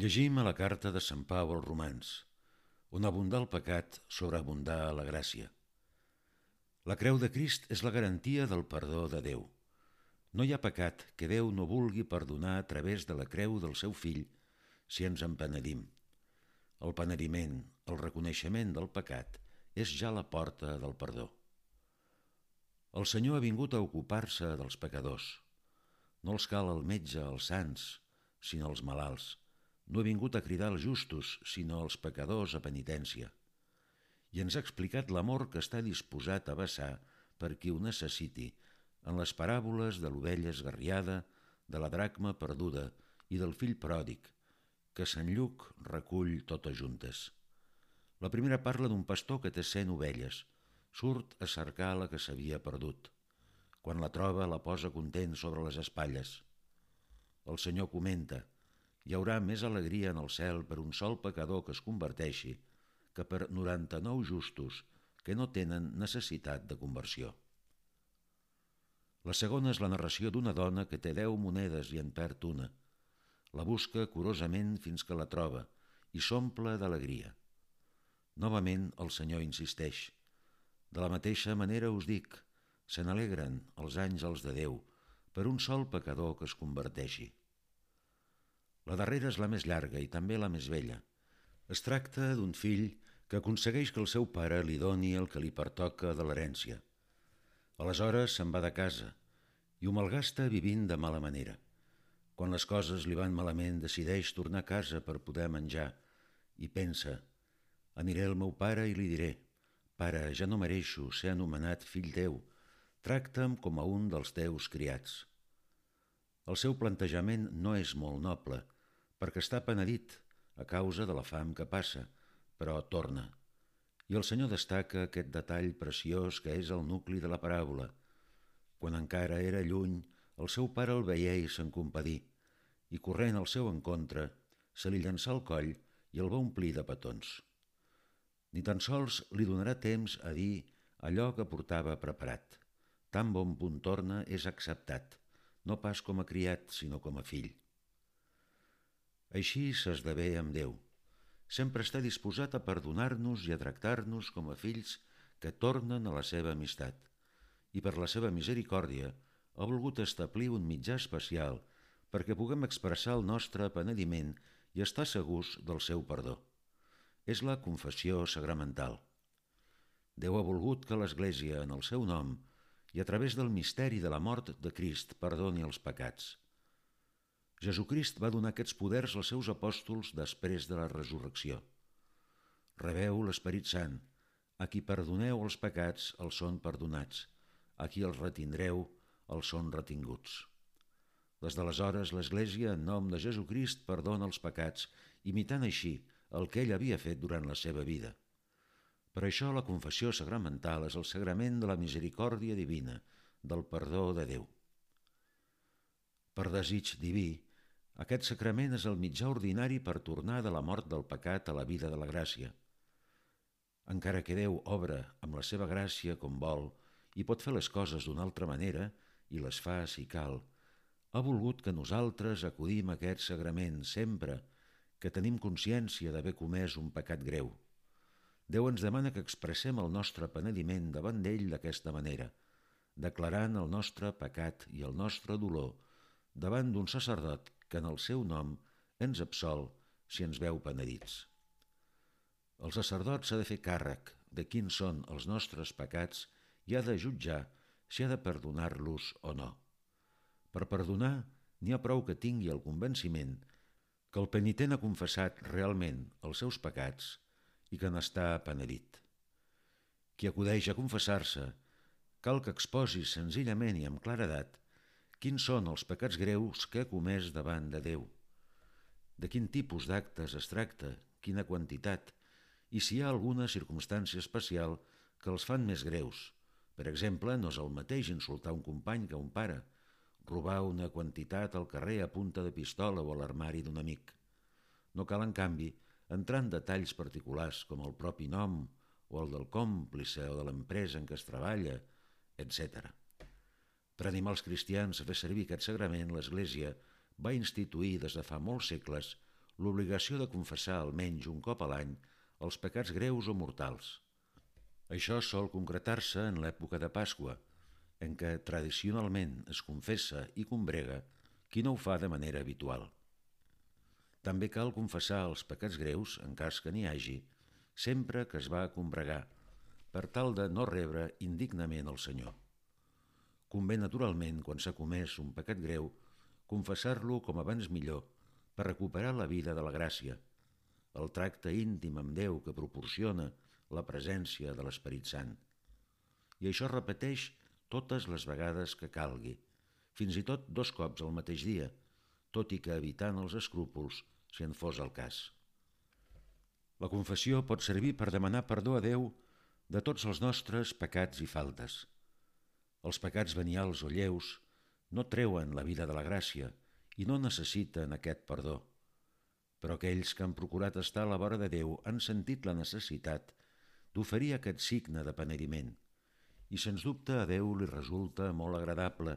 Llegim a la carta de Sant Pau als Romans, on abundar el pecat sobreabundar la gràcia. La creu de Crist és la garantia del perdó de Déu. No hi ha pecat que Déu no vulgui perdonar a través de la creu del seu fill si ens en penedim. El penediment, el reconeixement del pecat, és ja la porta del perdó. El Senyor ha vingut a ocupar-se dels pecadors. No els cal el metge, els sants, sinó els malalts. No ha vingut a cridar els justos, sinó els pecadors a penitència. I ens ha explicat l'amor que està disposat a vessar per qui ho necessiti en les paràboles de l'ovella esgarriada, de la dracma perduda i del fill pròdig, que Sant Lluc recull totes juntes. La primera parla d'un pastor que té cent ovelles. Surt a cercar la que s'havia perdut. Quan la troba, la posa content sobre les espatlles. El Senyor comenta hi haurà més alegria en el cel per un sol pecador que es converteixi que per 99 justos que no tenen necessitat de conversió. La segona és la narració d'una dona que té deu monedes i en perd una. La busca curosament fins que la troba i s'omple d'alegria. Novament el Senyor insisteix. De la mateixa manera us dic, se n'alegren els àngels de Déu per un sol pecador que es converteixi. La darrera és la més llarga i també la més vella. Es tracta d'un fill que aconsegueix que el seu pare li doni el que li pertoca de l'herència. Aleshores se'n va de casa i ho malgasta vivint de mala manera. Quan les coses li van malament decideix tornar a casa per poder menjar i pensa aniré al meu pare i li diré Pare, ja no mereixo ser anomenat fill teu, tracta'm com a un dels teus criats. El seu plantejament no és molt noble, perquè està penedit a causa de la fam que passa, però torna. I el Senyor destaca aquest detall preciós que és el nucli de la paràbola. Quan encara era lluny, el seu pare el veia i se'n compadí, i corrent al seu encontre, se li llançà al coll i el va omplir de petons. Ni tan sols li donarà temps a dir allò que portava preparat. Tan bon punt torna és acceptat no pas com a criat, sinó com a fill. Així s'esdevé amb Déu. Sempre està disposat a perdonar-nos i a tractar-nos com a fills que tornen a la seva amistat. I per la seva misericòrdia ha volgut establir un mitjà especial perquè puguem expressar el nostre penediment i estar segurs del seu perdó. És la confessió sagramental. Déu ha volgut que l'Església, en el seu nom, i a través del misteri de la mort de Crist perdoni els pecats. Jesucrist va donar aquests poders als seus apòstols després de la resurrecció. Rebeu l'Esperit Sant. A qui perdoneu els pecats, els són perdonats. A qui els retindreu, els són retinguts. Des d'aleshores, l'Església, en nom de Jesucrist, perdona els pecats, imitant així el que ell havia fet durant la seva vida. Per això la confessió sagramental és el sagrament de la misericòrdia divina, del perdó de Déu. Per desig diví, aquest sacrament és el mitjà ordinari per tornar de la mort del pecat a la vida de la gràcia. Encara que Déu obra amb la seva gràcia com vol i pot fer les coses d'una altra manera i les fa si cal, ha volgut que nosaltres acudim a aquest sagrament sempre que tenim consciència d'haver comès un pecat greu. Déu ens demana que expressem el nostre penediment davant d'ell d'aquesta manera, declarant el nostre pecat i el nostre dolor davant d'un sacerdot que en el seu nom ens absol si ens veu penedits. El sacerdot s'ha de fer càrrec de quins són els nostres pecats i ha de jutjar si ha de perdonar-los o no. Per perdonar, n'hi ha prou que tingui el convenciment que el penitent ha confessat realment els seus pecats i que n'està penedit. Qui acudeix a confessar-se cal que exposi senzillament i amb claredat quins són els pecats greus que ha comès davant de Déu, de quin tipus d'actes es tracta, quina quantitat, i si hi ha alguna circumstància especial que els fan més greus. Per exemple, no és el mateix insultar un company que un pare, robar una quantitat al carrer a punta de pistola o a l'armari d'un amic. No cal, en canvi, entrar en detalls particulars com el propi nom o el del còmplice o de l'empresa en què es treballa, etc. Per animar els cristians a fer servir aquest sagrament, l'Església va instituir des de fa molts segles l'obligació de confessar almenys un cop a l'any els pecats greus o mortals. Això sol concretar-se en l'època de Pasqua, en què tradicionalment es confessa i combrega qui no ho fa de manera habitual. També cal confessar els pecats greus, en cas que n'hi hagi, sempre que es va a combregar, per tal de no rebre indignament el Senyor. Convé naturalment, quan s'ha comès un pecat greu, confessar-lo com abans millor per recuperar la vida de la gràcia, el tracte íntim amb Déu que proporciona la presència de l'Esperit Sant. I això repeteix totes les vegades que calgui, fins i tot dos cops al mateix dia, tot i que evitant els escrúpols si en fos el cas. La confessió pot servir per demanar perdó a Déu de tots els nostres pecats i faltes. Els pecats venials o lleus no treuen la vida de la gràcia i no necessiten aquest perdó. Però aquells que han procurat estar a la vora de Déu han sentit la necessitat d'oferir aquest signe de penediment i sens dubte a Déu li resulta molt agradable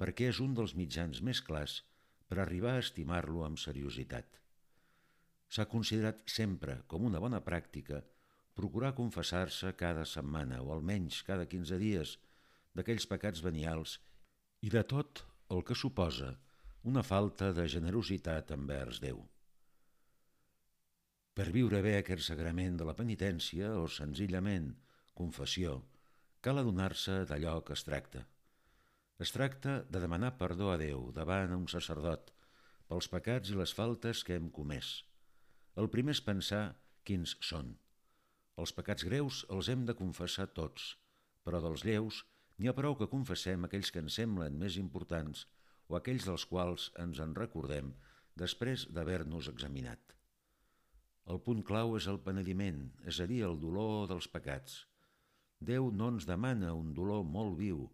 perquè és un dels mitjans més clars per arribar a estimar-lo amb seriositat. S'ha considerat sempre com una bona pràctica procurar confessar-se cada setmana o almenys cada 15 dies d'aquells pecats venials i de tot el que suposa una falta de generositat envers Déu. Per viure bé aquest sagrament de la penitència o senzillament confessió, cal adonar-se d'allò que es tracta. Es tracta de demanar perdó a Déu davant un sacerdot pels pecats i les faltes que hem comès. El primer és pensar quins són. Els pecats greus els hem de confessar tots, però dels lleus n'hi ha prou que confessem aquells que ens semblen més importants o aquells dels quals ens en recordem després d'haver-nos examinat. El punt clau és el penediment, és a dir, el dolor dels pecats. Déu no ens demana un dolor molt viu,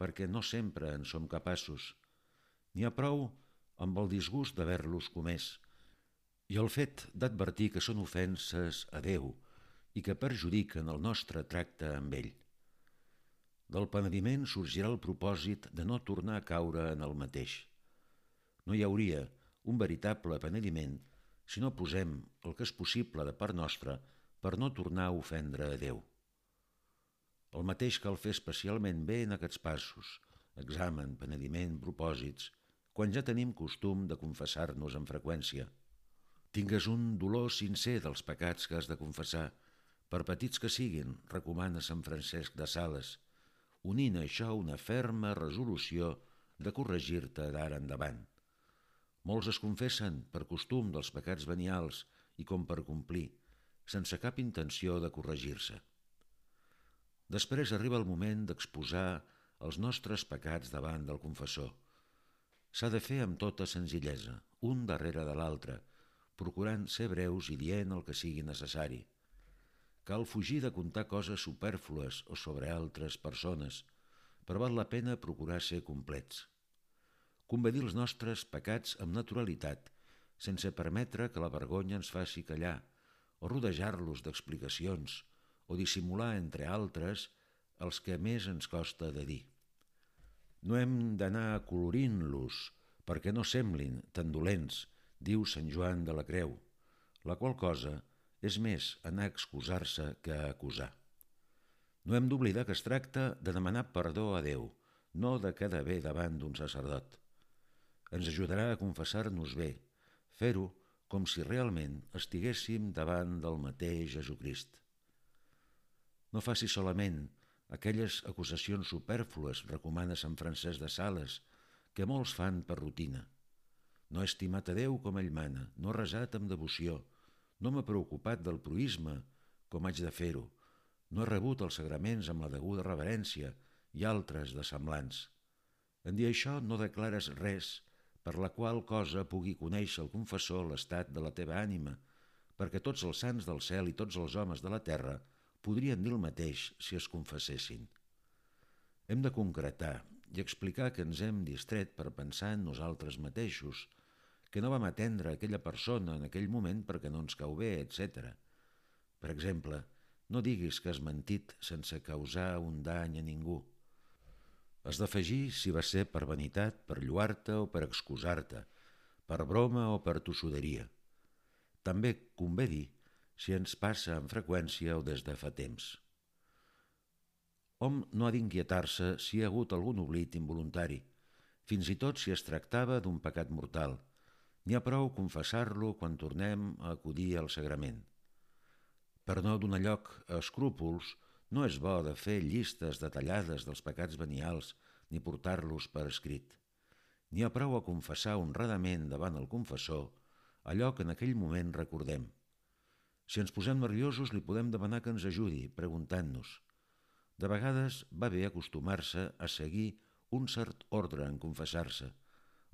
perquè no sempre en som capaços. N'hi ha prou amb el disgust d'haver-los comès i el fet d'advertir que són ofenses a Déu, i que perjudiquen el nostre tracte amb ell. Del penediment sorgirà el propòsit de no tornar a caure en el mateix. No hi hauria un veritable penediment si no posem el que és possible de part nostra per no tornar a ofendre a Déu. El mateix cal fer especialment bé en aquests passos, examen, penediment, propòsits, quan ja tenim costum de confessar-nos amb freqüència. Tingues un dolor sincer dels pecats que has de confessar, per petits que siguin, recomana Sant Francesc de Sales, unint això una ferma resolució de corregir-te d'ara endavant. Molts es confessen per costum dels pecats venials i com per complir, sense cap intenció de corregir-se. Després arriba el moment d'exposar els nostres pecats davant del confessor. S'ha de fer amb tota senzillesa, un darrere de l'altre, procurant ser breus i dient el que sigui necessari – Cal fugir de contar coses supèrflues o sobre altres persones, però val la pena procurar ser complets. Convé dir els nostres pecats amb naturalitat, sense permetre que la vergonya ens faci callar, o rodejar-los d'explicacions, o dissimular, entre altres, els que més ens costa de dir. No hem d'anar acolorint-los perquè no semblin tan dolents, diu Sant Joan de la Creu, la qual cosa és més anar a excusar-se que a acusar. No hem d'oblidar que es tracta de demanar perdó a Déu, no de quedar bé davant d'un sacerdot. Ens ajudarà a confessar-nos bé, fer-ho com si realment estiguéssim davant del mateix Jesucrist. No faci solament aquelles acusacions superflues, recomana Sant Francesc de Sales, que molts fan per rutina. No he estimat a Déu com ell mana, no he resat amb devoció, no m'he preocupat del proisme, com haig de fer-ho. No he rebut els sagraments amb la deguda reverència i altres de semblants. En dir això no declares res per la qual cosa pugui conèixer el confessor l'estat de la teva ànima, perquè tots els sants del cel i tots els homes de la terra podrien dir el mateix si es confessessin. Hem de concretar i explicar que ens hem distret per pensar en nosaltres mateixos, que no vam atendre aquella persona en aquell moment perquè no ens cau bé, etc. Per exemple, no diguis que has mentit sense causar un dany a ningú. Has d'afegir si va ser per vanitat, per lluar-te o per excusar-te, per broma o per tossuderia. També convé dir si ens passa amb freqüència o des de fa temps. Hom no ha d'inquietar-se si hi ha hagut algun oblit involuntari, fins i tot si es tractava d'un pecat mortal. N'hi ha prou confessar-lo quan tornem a acudir al sagrament. Per no donar lloc a escrúpols, no és bo de fer llistes detallades dels pecats venials ni portar-los per escrit. N'hi ha prou a confessar honradament davant el confessor allò que en aquell moment recordem. Si ens posem nerviosos, li podem demanar que ens ajudi, preguntant-nos. De vegades va bé acostumar-se a seguir un cert ordre en confessar-se,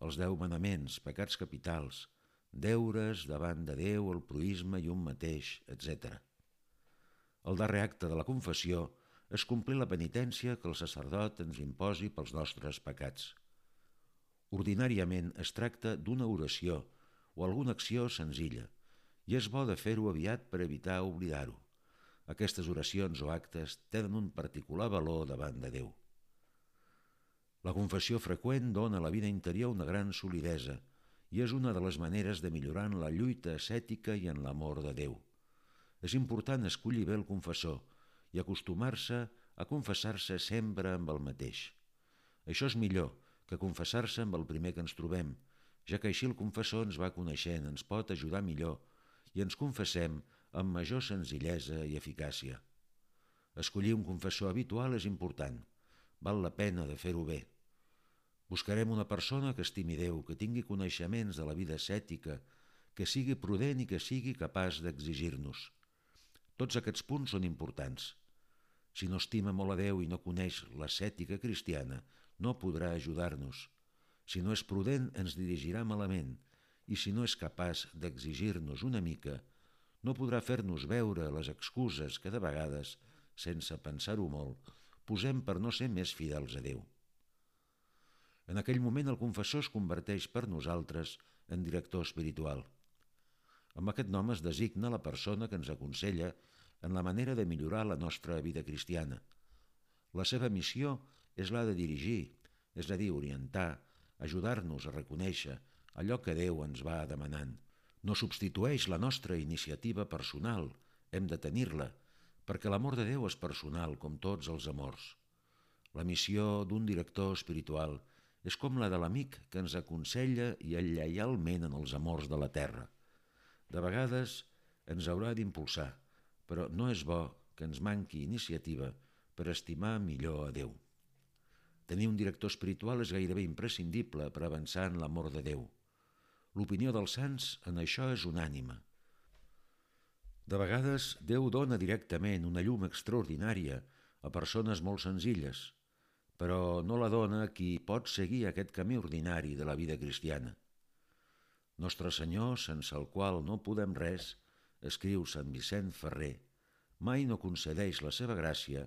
els deu manaments, pecats capitals, deures davant de Déu, el proisme i un mateix, etc. El darrer acte de la confessió és complir la penitència que el sacerdot ens imposi pels nostres pecats. Ordinàriament es tracta d'una oració o alguna acció senzilla i és bo de fer-ho aviat per evitar oblidar-ho. Aquestes oracions o actes tenen un particular valor davant de Déu. La confessió freqüent dona a la vida interior una gran solidesa i és una de les maneres de millorar en la lluita ascètica i en l'amor de Déu. És important escollir bé el confessor i acostumar-se a confessar-se sempre amb el mateix. Això és millor que confessar-se amb el primer que ens trobem, ja que així el confessor ens va coneixent, ens pot ajudar millor i ens confessem amb major senzillesa i eficàcia. Escollir un confessor habitual és important. Val la pena de fer-ho bé. Buscarem una persona que estimi Déu, que tingui coneixements de la vida ascètica, que sigui prudent i que sigui capaç d'exigir-nos. Tots aquests punts són importants. Si no estima molt a Déu i no coneix l'ascètica cristiana, no podrà ajudar-nos. Si no és prudent, ens dirigirà malament, i si no és capaç d'exigir-nos una mica, no podrà fer-nos veure les excuses que de vegades, sense pensar-ho molt, posem per no ser més fidels a Déu. En aquell moment el confessor es converteix per nosaltres en director espiritual. Amb aquest nom es designa la persona que ens aconsella en la manera de millorar la nostra vida cristiana. La seva missió és la de dirigir, és a dir, orientar, ajudar-nos a reconèixer allò que Déu ens va demanant. No substitueix la nostra iniciativa personal, hem de tenir-la, perquè l'amor de Déu és personal, com tots els amors. La missió d'un director espiritual és com la de l'amic que ens aconsella i lleialment en els amors de la terra. De vegades ens haurà d'impulsar, però no és bo que ens manqui iniciativa per estimar millor a Déu. Tenir un director espiritual és gairebé imprescindible per avançar en l'amor de Déu. L'opinió dels sants en això és unànima. De vegades, Déu dona directament una llum extraordinària a persones molt senzilles, però no la dona a qui pot seguir aquest camí ordinari de la vida cristiana. Nostre Senyor, sense el qual no podem res, escriu Sant Vicent Ferrer, mai no concedeix la seva gràcia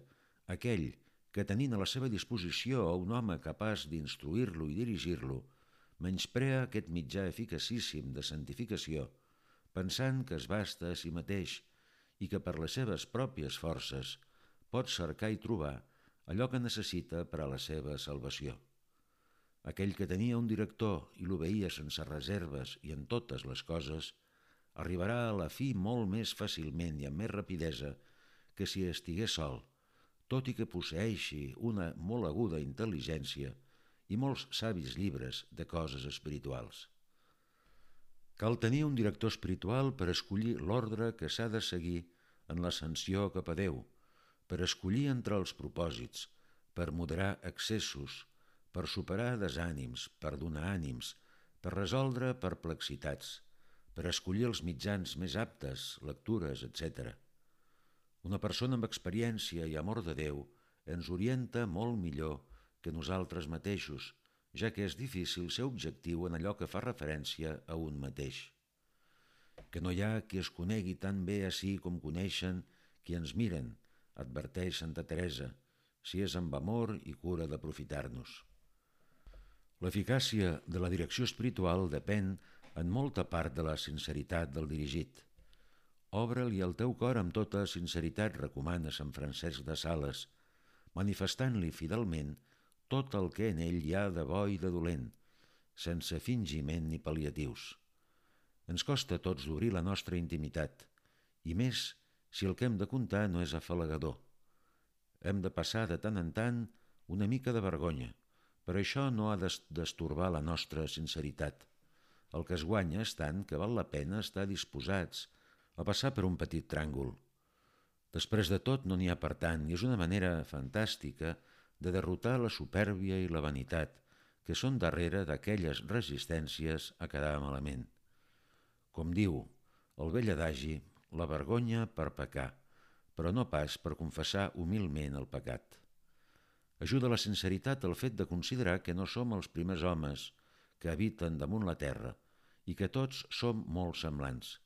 aquell que, tenint a la seva disposició un home capaç d'instruir-lo i dirigir-lo, menysprea aquest mitjà eficacíssim de santificació, pensant que es basta a si mateix i que per les seves pròpies forces pot cercar i trobar allò que necessita per a la seva salvació. Aquell que tenia un director i l'obeïa sense reserves i en totes les coses, arribarà a la fi molt més fàcilment i amb més rapidesa que si estigués sol, tot i que posseixi una molt aguda intel·ligència i molts savis llibres de coses espirituals. Cal tenir un director espiritual per escollir l'ordre que s'ha de seguir en l'ascensió cap a Déu, per escollir entre els propòsits, per moderar excessos, per superar desànims, per donar ànims, per resoldre perplexitats, per escollir els mitjans més aptes, lectures, etc. Una persona amb experiència i amor de Déu ens orienta molt millor que nosaltres mateixos, ja que és difícil ser objectiu en allò que fa referència a un mateix. Que no hi ha qui es conegui tan bé a si com coneixen qui ens miren, adverteix Santa Teresa, si és amb amor i cura d'aprofitar-nos. L'eficàcia de la direcció espiritual depèn en molta part de la sinceritat del dirigit. Obre-li el teu cor amb tota sinceritat, recomana Sant Francesc de Sales, manifestant-li fidelment tot el que en ell hi ha de bo i de dolent, sense fingiment ni pal·liatius. Ens costa tots d'obrir la nostra intimitat, i més si el que hem de contar no és afalagador. Hem de passar de tant en tant una mica de vergonya, però això no ha d'estorbar la nostra sinceritat. El que es guanya és tant que val la pena estar disposats a passar per un petit tràngol. Després de tot no n'hi ha per tant i és una manera fantàstica de derrotar la supèrbia i la vanitat que són darrere d'aquelles resistències a quedar malament. Com diu el vell adagi, la vergonya per pecar, però no pas per confessar humilment el pecat. Ajuda la sinceritat el fet de considerar que no som els primers homes que habiten damunt la terra i que tots som molt semblants.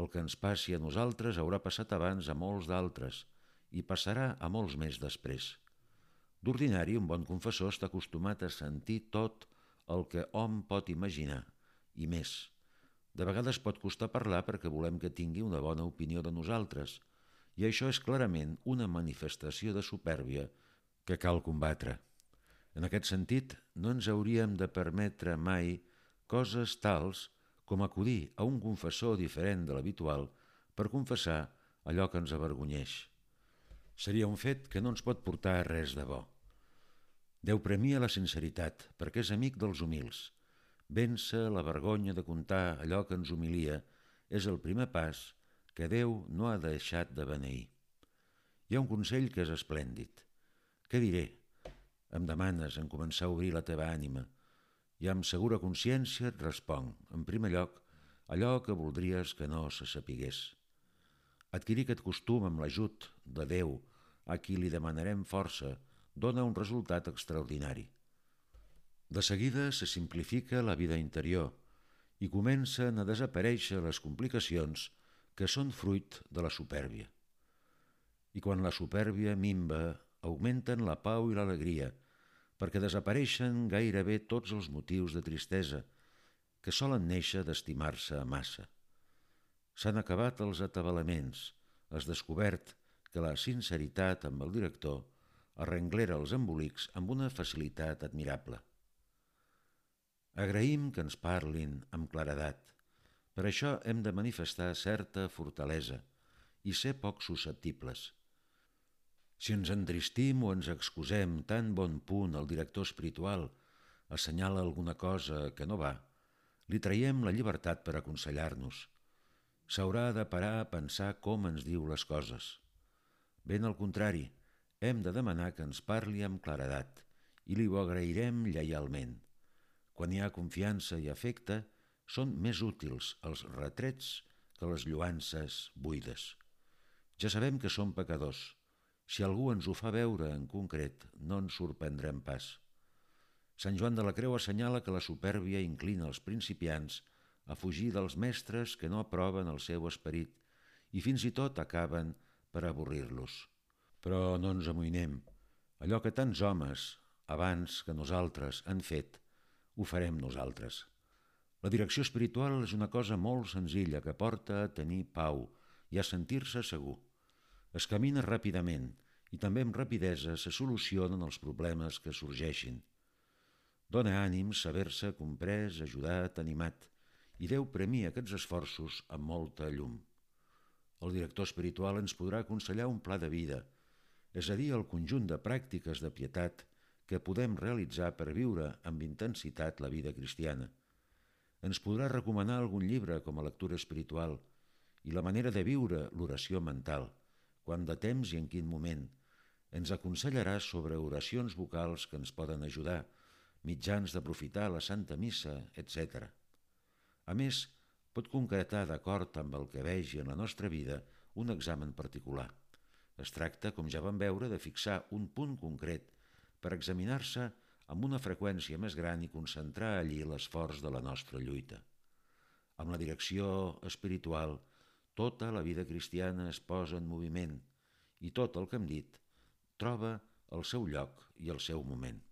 El que ens passi a nosaltres haurà passat abans a molts d'altres i passarà a molts més després. D'ordinari, un bon confessor està acostumat a sentir tot el que hom pot imaginar, i més. De vegades pot costar parlar perquè volem que tingui una bona opinió de nosaltres, i això és clarament una manifestació de supèrbia que cal combatre. En aquest sentit, no ens hauríem de permetre mai coses tals com acudir a un confessor diferent de l'habitual per confessar allò que ens avergonyeix. Seria un fet que no ens pot portar a res de bo. Déu premia la sinceritat perquè és amic dels humils. Vèncer la vergonya de contar allò que ens humilia és el primer pas que Déu no ha deixat de beneir. Hi ha un consell que és esplèndid. Què diré? Em demanes en començar a obrir la teva ànima i amb segura consciència et responc, en primer lloc, allò que voldries que no se sapigués. Adquirir aquest costum amb l'ajut de Déu, a qui li demanarem força, dona un resultat extraordinari. De seguida se simplifica la vida interior i comencen a desaparèixer les complicacions que són fruit de la supèrbia. I quan la supèrbia mimba augmenten la pau i l'alegria, perquè desapareixen gairebé tots els motius de tristesa que solen néixer d'estimar-se a massa. S'han acabat els atabalaments, has descobert que la sinceritat amb el director arrenglera els embolics amb una facilitat admirable. Agraïm que ens parlin amb claredat. Per això hem de manifestar certa fortalesa i ser poc susceptibles – si ens entristim o ens excusem tan bon punt el director espiritual assenyala alguna cosa que no va, li traiem la llibertat per aconsellar-nos. S'haurà de parar a pensar com ens diu les coses. Ben al contrari, hem de demanar que ens parli amb claredat i li ho agrairem lleialment. Quan hi ha confiança i afecte, són més útils els retrets que les lluances buides. Ja sabem que som pecadors, si algú ens ho fa veure en concret, no ens sorprendrem pas. Sant Joan de la Creu assenyala que la supèrbia inclina els principiants a fugir dels mestres que no aproven el seu esperit i fins i tot acaben per avorrir-los. Però no ens amoïnem. Allò que tants homes, abans que nosaltres, han fet, ho farem nosaltres. La direcció espiritual és una cosa molt senzilla que porta a tenir pau i a sentir-se segur. Es camina ràpidament i també amb rapidesa se solucionen els problemes que sorgeixin. Dóna ànim saber-se comprès, ajudat, animat, i Déu premia aquests esforços amb molta llum. El director espiritual ens podrà aconsellar un pla de vida, és a dir, el conjunt de pràctiques de pietat que podem realitzar per viure amb intensitat la vida cristiana. Ens podrà recomanar algun llibre com a lectura espiritual i la manera de viure l'oració mental – quan de temps i en quin moment. Ens aconsellarà sobre oracions vocals que ens poden ajudar, mitjans d'aprofitar la Santa Missa, etc. A més, pot concretar d'acord amb el que vegi en la nostra vida un examen particular. Es tracta, com ja vam veure, de fixar un punt concret per examinar-se amb una freqüència més gran i concentrar allí l'esforç de la nostra lluita. Amb la direcció espiritual, tota la vida cristiana es posa en moviment i tot el que hem dit troba el seu lloc i el seu moment.